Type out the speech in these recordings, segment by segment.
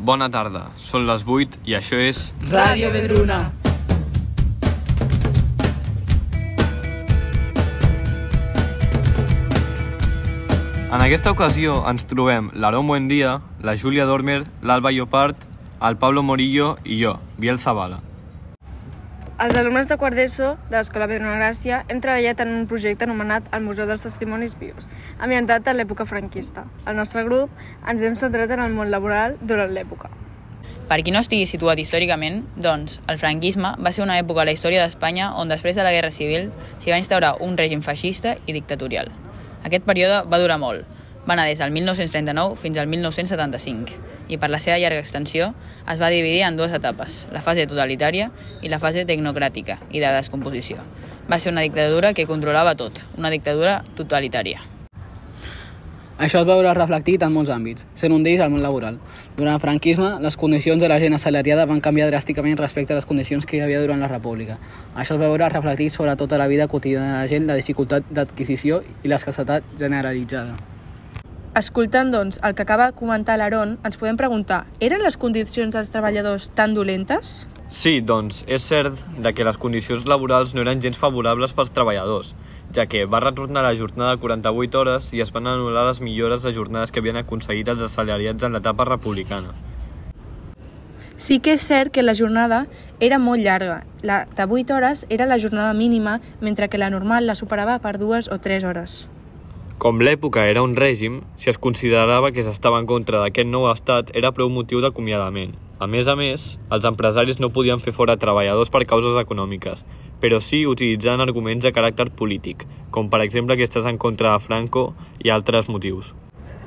Bona tarda, són les 8 i això és... Ràdio Vedruna. En aquesta ocasió ens trobem l'Aaron Buendia, la Júlia Dormer, l'Alba Llopart, el Pablo Morillo i jo, Biel Zavala. Els alumnes de quart d'ESO de l'Escola Pedro Gràcia hem treballat en un projecte anomenat el Museu dels Testimonis Vius, ambientat en l'època franquista. El nostre grup ens hem centrat en el món laboral durant l'època. Per qui no estigui situat històricament, doncs, el franquisme va ser una època a la història d'Espanya on després de la Guerra Civil s'hi va instaurar un règim feixista i dictatorial. Aquest període va durar molt, va anar des del 1939 fins al 1975 i per la seva llarga extensió es va dividir en dues etapes, la fase totalitària i la fase tecnocràtica i de descomposició. Va ser una dictadura que controlava tot, una dictadura totalitària. Això es veurà reflectit en molts àmbits, sent un d'ells el món laboral. Durant el franquisme, les condicions de la gent assalariada van canviar dràsticament respecte a les condicions que hi havia durant la República. Això es veurà reflectit sobre tota la vida quotidiana de la gent, la dificultat d'adquisició i l'escassetat generalitzada. Escoltant, doncs, el que acaba de comentar l'Aaron, ens podem preguntar, eren les condicions dels treballadors tan dolentes? Sí, doncs, és cert de que les condicions laborals no eren gens favorables pels treballadors, ja que va retornar la jornada de 48 hores i es van anul·lar les millores de jornades que havien aconseguit els assalariats en l'etapa republicana. Sí que és cert que la jornada era molt llarga. La de 8 hores era la jornada mínima, mentre que la normal la superava per 2 o 3 hores. Com l'època era un règim, si es considerava que s'estava en contra d'aquest nou estat era prou motiu d'acomiadament. A més a més, els empresaris no podien fer fora treballadors per causes econòmiques, però sí utilitzant arguments de caràcter polític, com per exemple que estàs en contra de Franco i altres motius.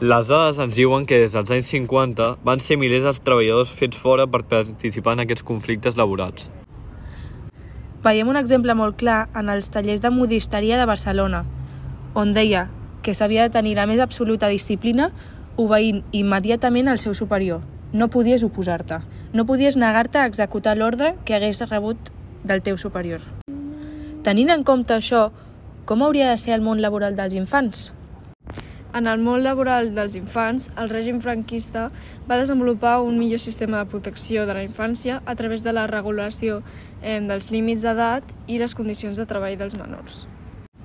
Les dades ens diuen que des dels anys 50 van ser milers els treballadors fets fora per participar en aquests conflictes laborals. Veiem un exemple molt clar en els tallers de modisteria de Barcelona, on deia que s'havia de tenir la més absoluta disciplina obeint immediatament al seu superior. No podies oposar-te. No podies negar-te a executar l'ordre que hagués rebut del teu superior. Tenint en compte això, com hauria de ser el món laboral dels infants? En el món laboral dels infants, el règim franquista va desenvolupar un millor sistema de protecció de la infància a través de la regulació eh, dels límits d'edat i les condicions de treball dels menors.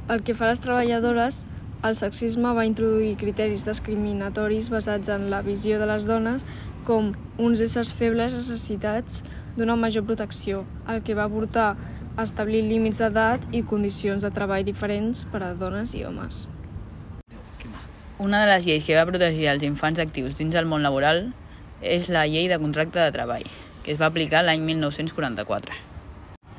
El que fa les treballadores, el sexisme va introduir criteris discriminatoris basats en la visió de les dones com uns éssers febles necessitats d'una major protecció, el que va portar a establir límits d'edat i condicions de treball diferents per a dones i homes. Una de les lleis que va protegir els infants actius dins el món laboral és la llei de contracte de treball, que es va aplicar l'any 1944.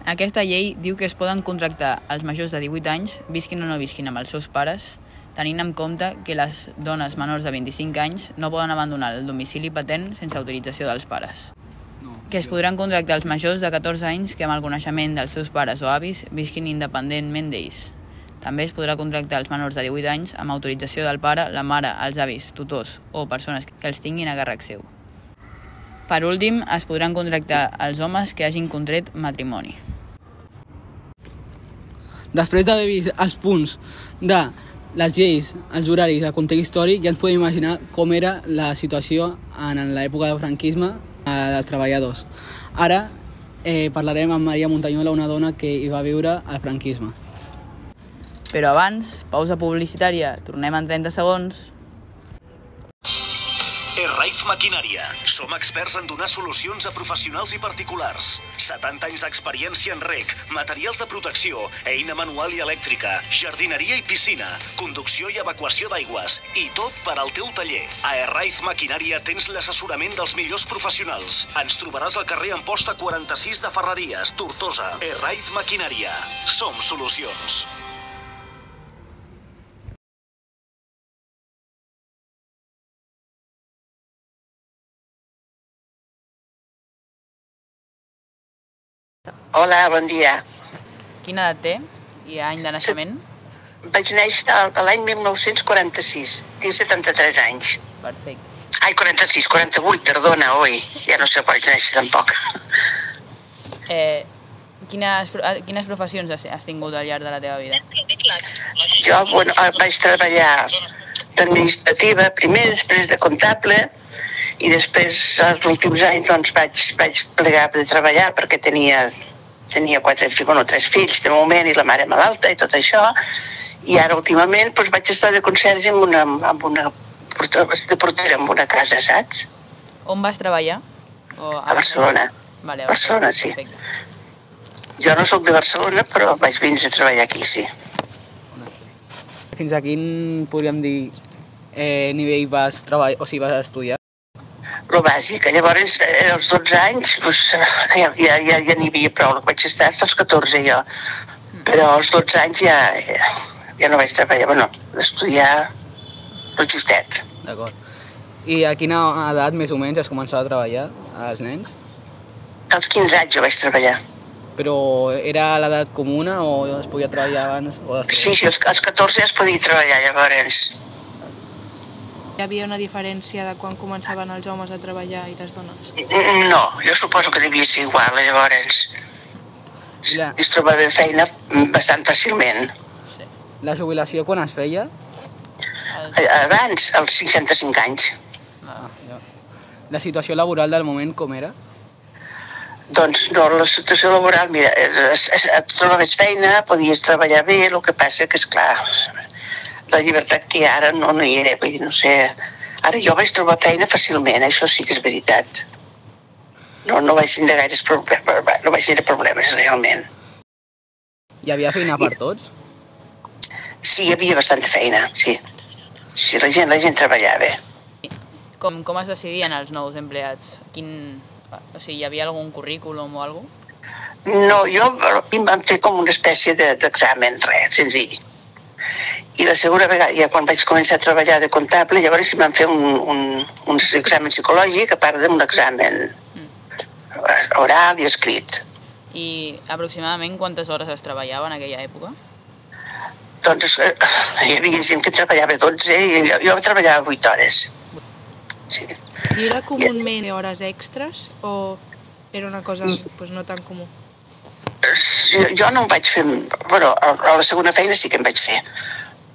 Aquesta llei diu que es poden contractar els majors de 18 anys, visquin o no visquin amb els seus pares, tenint en compte que les dones menors de 25 anys no poden abandonar el domicili patent sense autorització dels pares. Que es podran contractar els majors de 14 anys que amb el coneixement dels seus pares o avis visquin independentment d'ells. També es podrà contractar els menors de 18 anys amb autorització del pare, la mare, els avis, tutors o persones que els tinguin a càrrec seu. Per últim, es podran contractar els homes que hagin contret matrimoni. Després d'haver vist els punts de les lleis, els horaris, el context històric, ja ens podem imaginar com era la situació en l'època del franquisme eh, dels treballadors. Ara eh, parlarem amb Maria Montanyola, una dona que hi va viure al franquisme. Però abans, pausa publicitària, tornem en 30 segons. Erraiz Maquinària. Som experts en donar solucions a professionals i particulars. 70 anys d'experiència en rec, materials de protecció, eina manual i elèctrica, jardineria i piscina, conducció i evacuació d'aigües, i tot per al teu taller. A Erraiz Maquinària tens l'assessorament dels millors professionals. Ens trobaràs al carrer Amposta 46 de Ferreries, Tortosa. Erraiz Maquinària. Som solucions. Hola, bon dia. Quina edat té i any de naixement? Vaig néixer l'any 1946. Tinc 73 anys. Perfecte. Ai, 46, 48, perdona, oi. Ja no sé quan vaig néixer tampoc. Eh, quines, eh, quines professions has, has tingut al llarg de la teva vida? Jo bueno, eh, vaig treballar d'administrativa primer, després de comptable, I després, els últims anys, doncs, vaig, vaig plegar de treballar perquè tenia, tenia quatre fills, bueno, tres fills de moment i la mare malalta i tot això. I ara, últimament, doncs, vaig estar de conserge en una, en una porta- de portera en una casa, saps? On vas treballar? O A Barcelona. Vale, a Barcelona, sí. Perfecte. Jo no sóc de Barcelona, però vaig vindre a treballar aquí, sí. Fins a quin, podríem dir, eh, nivell vas treballar, o sigui, vas estudiar? Lo bàsic. Llavors, eh, als 12 anys, doncs, ja, ja, ja, ja n'hi havia prou. Vaig estar fins als 14 jo. Però als 12 anys ja, ja, ja no vaig treballar, bueno, d'estudiar el justet. D'acord. I a quina edat més o menys es començava a treballar als nens? Als 15 anys jo vaig treballar. Però era a l'edat comuna o es podia treballar abans o després? Sí, sí, als, als 14 ja es podia treballar, llavors. Hi havia una diferència de quan començaven els homes a treballar i les dones. No, jo suposo que devia ser igual, llavors. Ja. Es trobava feina bastant fàcilment. La jubilació quan es feia? Abans, als 65 anys. Ah, ja. La situació laboral del moment com era? Doncs no, la situació laboral, mira, et trobaves feina, podies treballar bé, el que passa que, és clar, la llibertat que hi ha ara no, no hi era, vull dir, no sé... Ara jo vaig trobar feina fàcilment, això sí que és veritat. No, no vaig tindre gaires problemes, no vaig tindre problemes realment. Hi havia feina per tots? Sí, hi havia bastanta feina, sí. Sí, la gent, la gent treballava. com, com es decidien els nous empleats? Quin, o sigui, hi havia algun currículum o alguna No, jo em van fer com una espècie de- d'examen, res, senzill. I la segona vegada, ja quan vaig començar a treballar de comptable, llavors em van fer un, un, un examen psicològic, a part d'un examen oral i escrit. I aproximadament quantes hores es treballava en aquella època? Doncs eh, hi havia gent que treballava 12 i jo, jo treballava 8 hores. Sí. I era comúment hores extres o era una cosa pues, no tan comú? Jo, no em vaig fer... Bueno, a, a la segona feina sí que em vaig fer.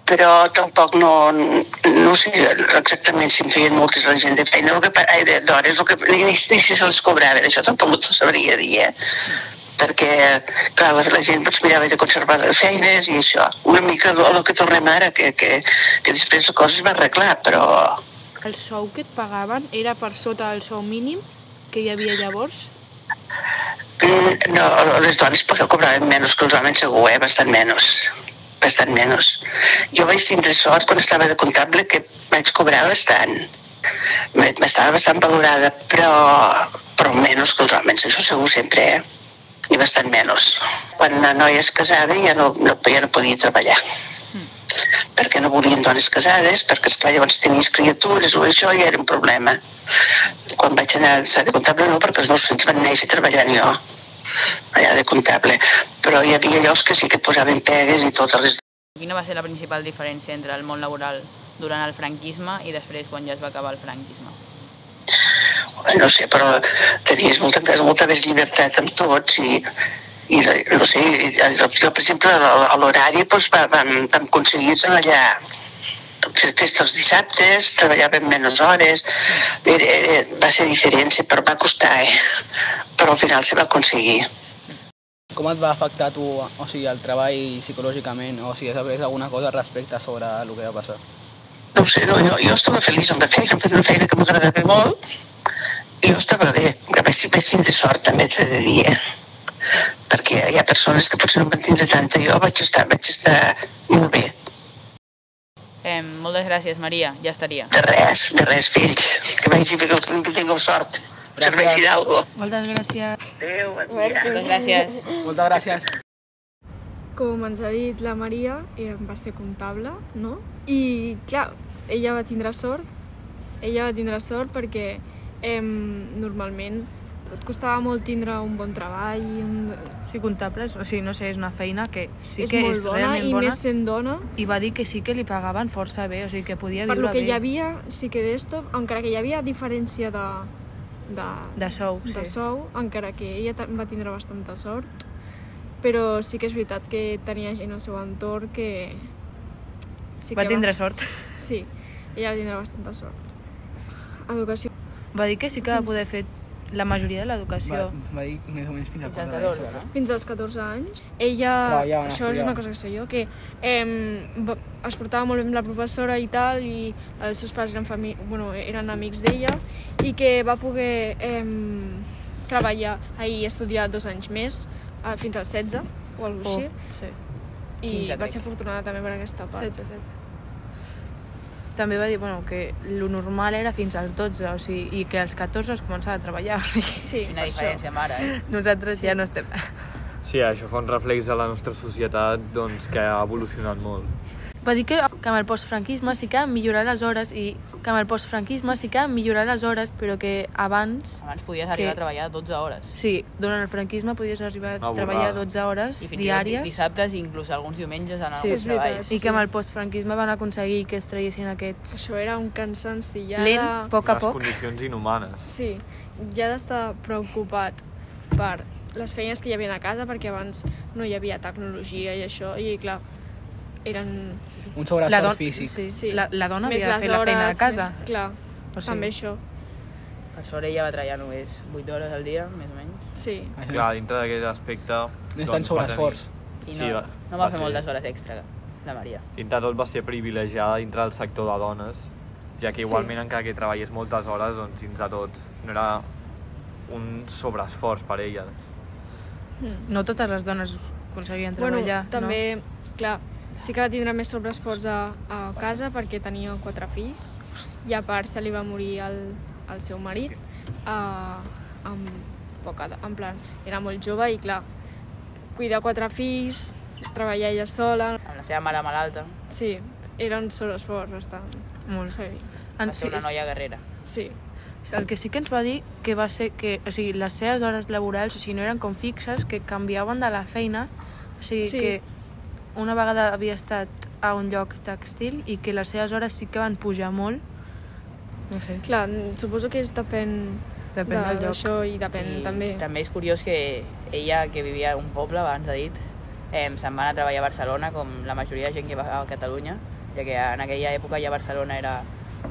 Però tampoc no, no sé exactament si em feien moltes la gent de feina, el que, de- d'hores, que, ni, ni si se les cobraven, això tampoc t'ho sabria dir, eh? perquè, clar, la, la gent doncs, mirava de conservar les feines i això. Una mica el, que tornem ara, que, que, que després la cosa es va arreglar, però El sou que et pagaven era per sota el sou mínim que hi havia llavors? Mm, No, les dones perquè cobraven menys que els homes segur, eh? bastant menys. Bastant menys. Jo vaig tindre sort quan estava de comptable que vaig cobrar bastant. M'estava bastant valorada, però, però menys que els homes, això segur sempre, eh? I bastant menys. Quan la noia es casava ja no, no, ja no podia treballar perquè no volien dones casades, perquè esclar, llavors tenies criatures o això i era un problema. Quan vaig anar a de comptable no, perquè els meus fills van néixer treballant jo, allà de comptable. Però hi havia llocs que sí que posaven pegues i totes les... Quina va ser la principal diferència entre el món laboral durant el franquisme i després quan ja es va acabar el franquisme? No sé, però tenies molta, molta més llibertat amb tots i, i no sé, jo, per exemple, a l'horari doncs, va- vam, vam aconseguir treballar fer festa els dissabtes, treballàvem menys hores, va ser diferent, però va costar, eh? però al final se va aconseguir. Com et va afectar tu, o sigui, el treball psicològicament, o si has après alguna cosa respecte sobre el que va passar? No ho sé, no, jo, jo estava feliç amb la feina, fent una feina que m'agradava molt, i jo estava bé, que vaig, vaig tindre sort també, t'he de dir, eh? perquè hi ha persones que potser no van tindre tanta, jo vaig estar, vaig estar molt bé, Eh, moltes gràcies, Maria, ja estaria. de res, de res, fills, que vagi bé, que tingueu sort. Serveixi d'algú. Moltes gràcies. Adéu, bon dia. Moltes gràcies. Moltes gràcies. Com ens ha dit la Maria, eh, va ser comptable, no? I, clar, ella va tindre sort, ella va tindre sort perquè eh, normalment et costava molt tindre un bon treball, un... Sí, comptables, o sigui, no sé, és una feina que sí és que molt és bona realment i bona. més sent dona. I va dir que sí que li pagaven força bé, o sigui, que podia Per viure lo que bé. hi havia, sí que d'esto, encara que hi havia diferència de, de, De sou, sí. de sou, encara que ella va tindre bastanta sort, però sí que és veritat que tenia gent al seu entorn que... Sí Va que tindre sort. Sí, ella va tindre bastanta sort. Educació. va dir que sí que va poder fer la majoria de Va, l'educació. va dir més o menys fins a quart de 14, l'ESO. no? Fins als 14 anys. Ella, Treballaven, això és una cosa que sé jo, que eh, va, es portava molt bé amb la professora i tal, i els seus pares eren, fami bueno, eren amics d'ella, i que va poder eh, treballar i estudiar dos anys més, eh, fins als 16 o alguna Oh, cosa Sí. així, i 15, va ser afortunada també per aquesta part. 16, 16. També va dir bueno, que lo normal era fins als 12, o sigui, i que als 14 es començava a treballar. O sigui, Sí, Quina això. diferència amb ara, eh? nosaltres sí. ja no estem... Sí, això fa un reflex de la nostra societat doncs, que ha evolucionat molt. Va dir que, que amb el postfranquisme sí que han millorat les hores i que amb el postfranquisme sí que han millorat les hores, però que abans, Abans podies arribar Que- a treballar 12 hores. sí, durant el franquisme podies arribar a Una treballar borrada. 12 hores I fins i diàries dissabtes i inclús alguns diumenges en Sí, alguns veritat. treballs. i que amb el postfranquisme van aconseguir que es traguessin aquests... Això era un cansanci ja Lent, de... poc a Les poc. condicions inhumanes. Sí, ja d'estar preocupat per les feines que hi havia a casa, perquè abans no hi havia tecnologia i això, i clar, eren Un sobreesforç La don- físic. Sí, Sí. La, la dona més havia de fer la feina de casa. Més, clar, O sigui- també això. Per sort ella va treballar només 8 hores al dia, més o menys. Sí, Clar, dintre d'aquest aspecte... En doncs, sobreesforç. I Sí, no, va- no va va fer moltes hores extra, la Maria. Dintre tot va ser privilegiada dintre del sector de dones, ja que Sí. igualment encara que treballés moltes hores, doncs dins de tot no era un sobreesforç per ella. No totes les dones aconseguien bueno, treballar, també, clar, sí que va tindre més sobreesforç a, a casa perquè tenia quatre fills i a part se li va morir el, el seu marit uh, amb poca, edat, en plan, era molt jove i clar, cuidar quatre fills, treballar ella sola, Amb la seva mare malalta, sí, era un sobreesforç bastant? Molt. heavy. En, va ser una noia guerrera. Sí, El que sí que ens va dir que va ser que, o sigui, les seves hores laborals, o sigui, no eren com fixes, que canviaven de la feina, o sigui, Sí. que una vegada havia estat a un lloc textil i que les seves hores sí que van pujar molt. No sé, clar, suposo que és depèn, depèn de- del lloc. d'això i depèn I també. també és curiós que ella, que vivia a un poble, abans ha dit, eh, se'n va anar a treballar a Barcelona, com la majoria de gent que va a Catalunya, ja que en aquella època ja Barcelona era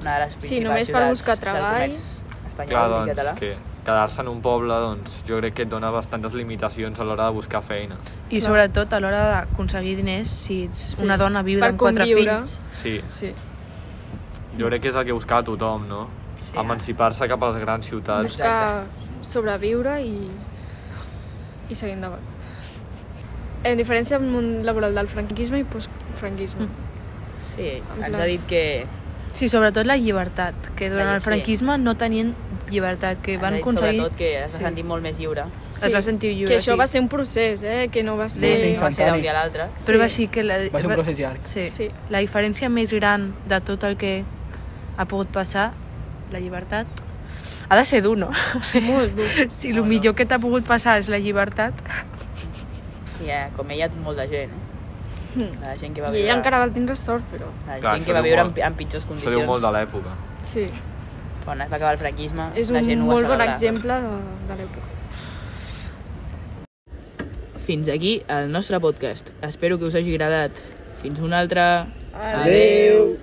una de les principals Sí, només per buscar del treball. comerç espanyol Clar, i doncs, català. que quedar-se en un poble, doncs, jo crec que et dona bastantes limitacions a l'hora de buscar feina. I sobretot a l'hora d'aconseguir diners, si ets Sí. una dona viuda Per amb quatre conviure. fills... Sí, Sí, jo crec que és el que buscava tothom, no? Sí. Emancipar-se cap a les grans ciutats. buscar sobreviure i, i seguir endavant. En diferència amb el món laboral del franquisme i postfranquisme. Sí, En ens ha dit que Sí, sobretot la llibertat, que durant La- el sí. franquisme no tenien llibertat, que van aconseguir... sobretot que es va Sí. sentir molt més lliure. Es va sentir lliure, Que això sí. va ser un procés, eh? Que no va Sí, ser... sí, no va ser d'un dia a l'altre. Però Sí. va ser que la, Va ser un procés llarg. Sí. Sí. La diferència més gran de tot el que ha pogut passar, la llibertat, ha de ser dur, no? Molt dur. Si el millor que t'ha pogut passar és la llibertat, I eh, com ella, molta gent, eh? La gent que va I viure... ella encara va tindre sort, però... La Clar, gent això que va viure molt. en, en pitjors Això condicions. diu molt de l'època. Sí, Quan es va acabar el franquisme, és la un gent ho va molt bon exemple de, de l'època. Fins aquí el nostre podcast. Espero que us hagi agradat. Fins una altra. Adéu. Adéu.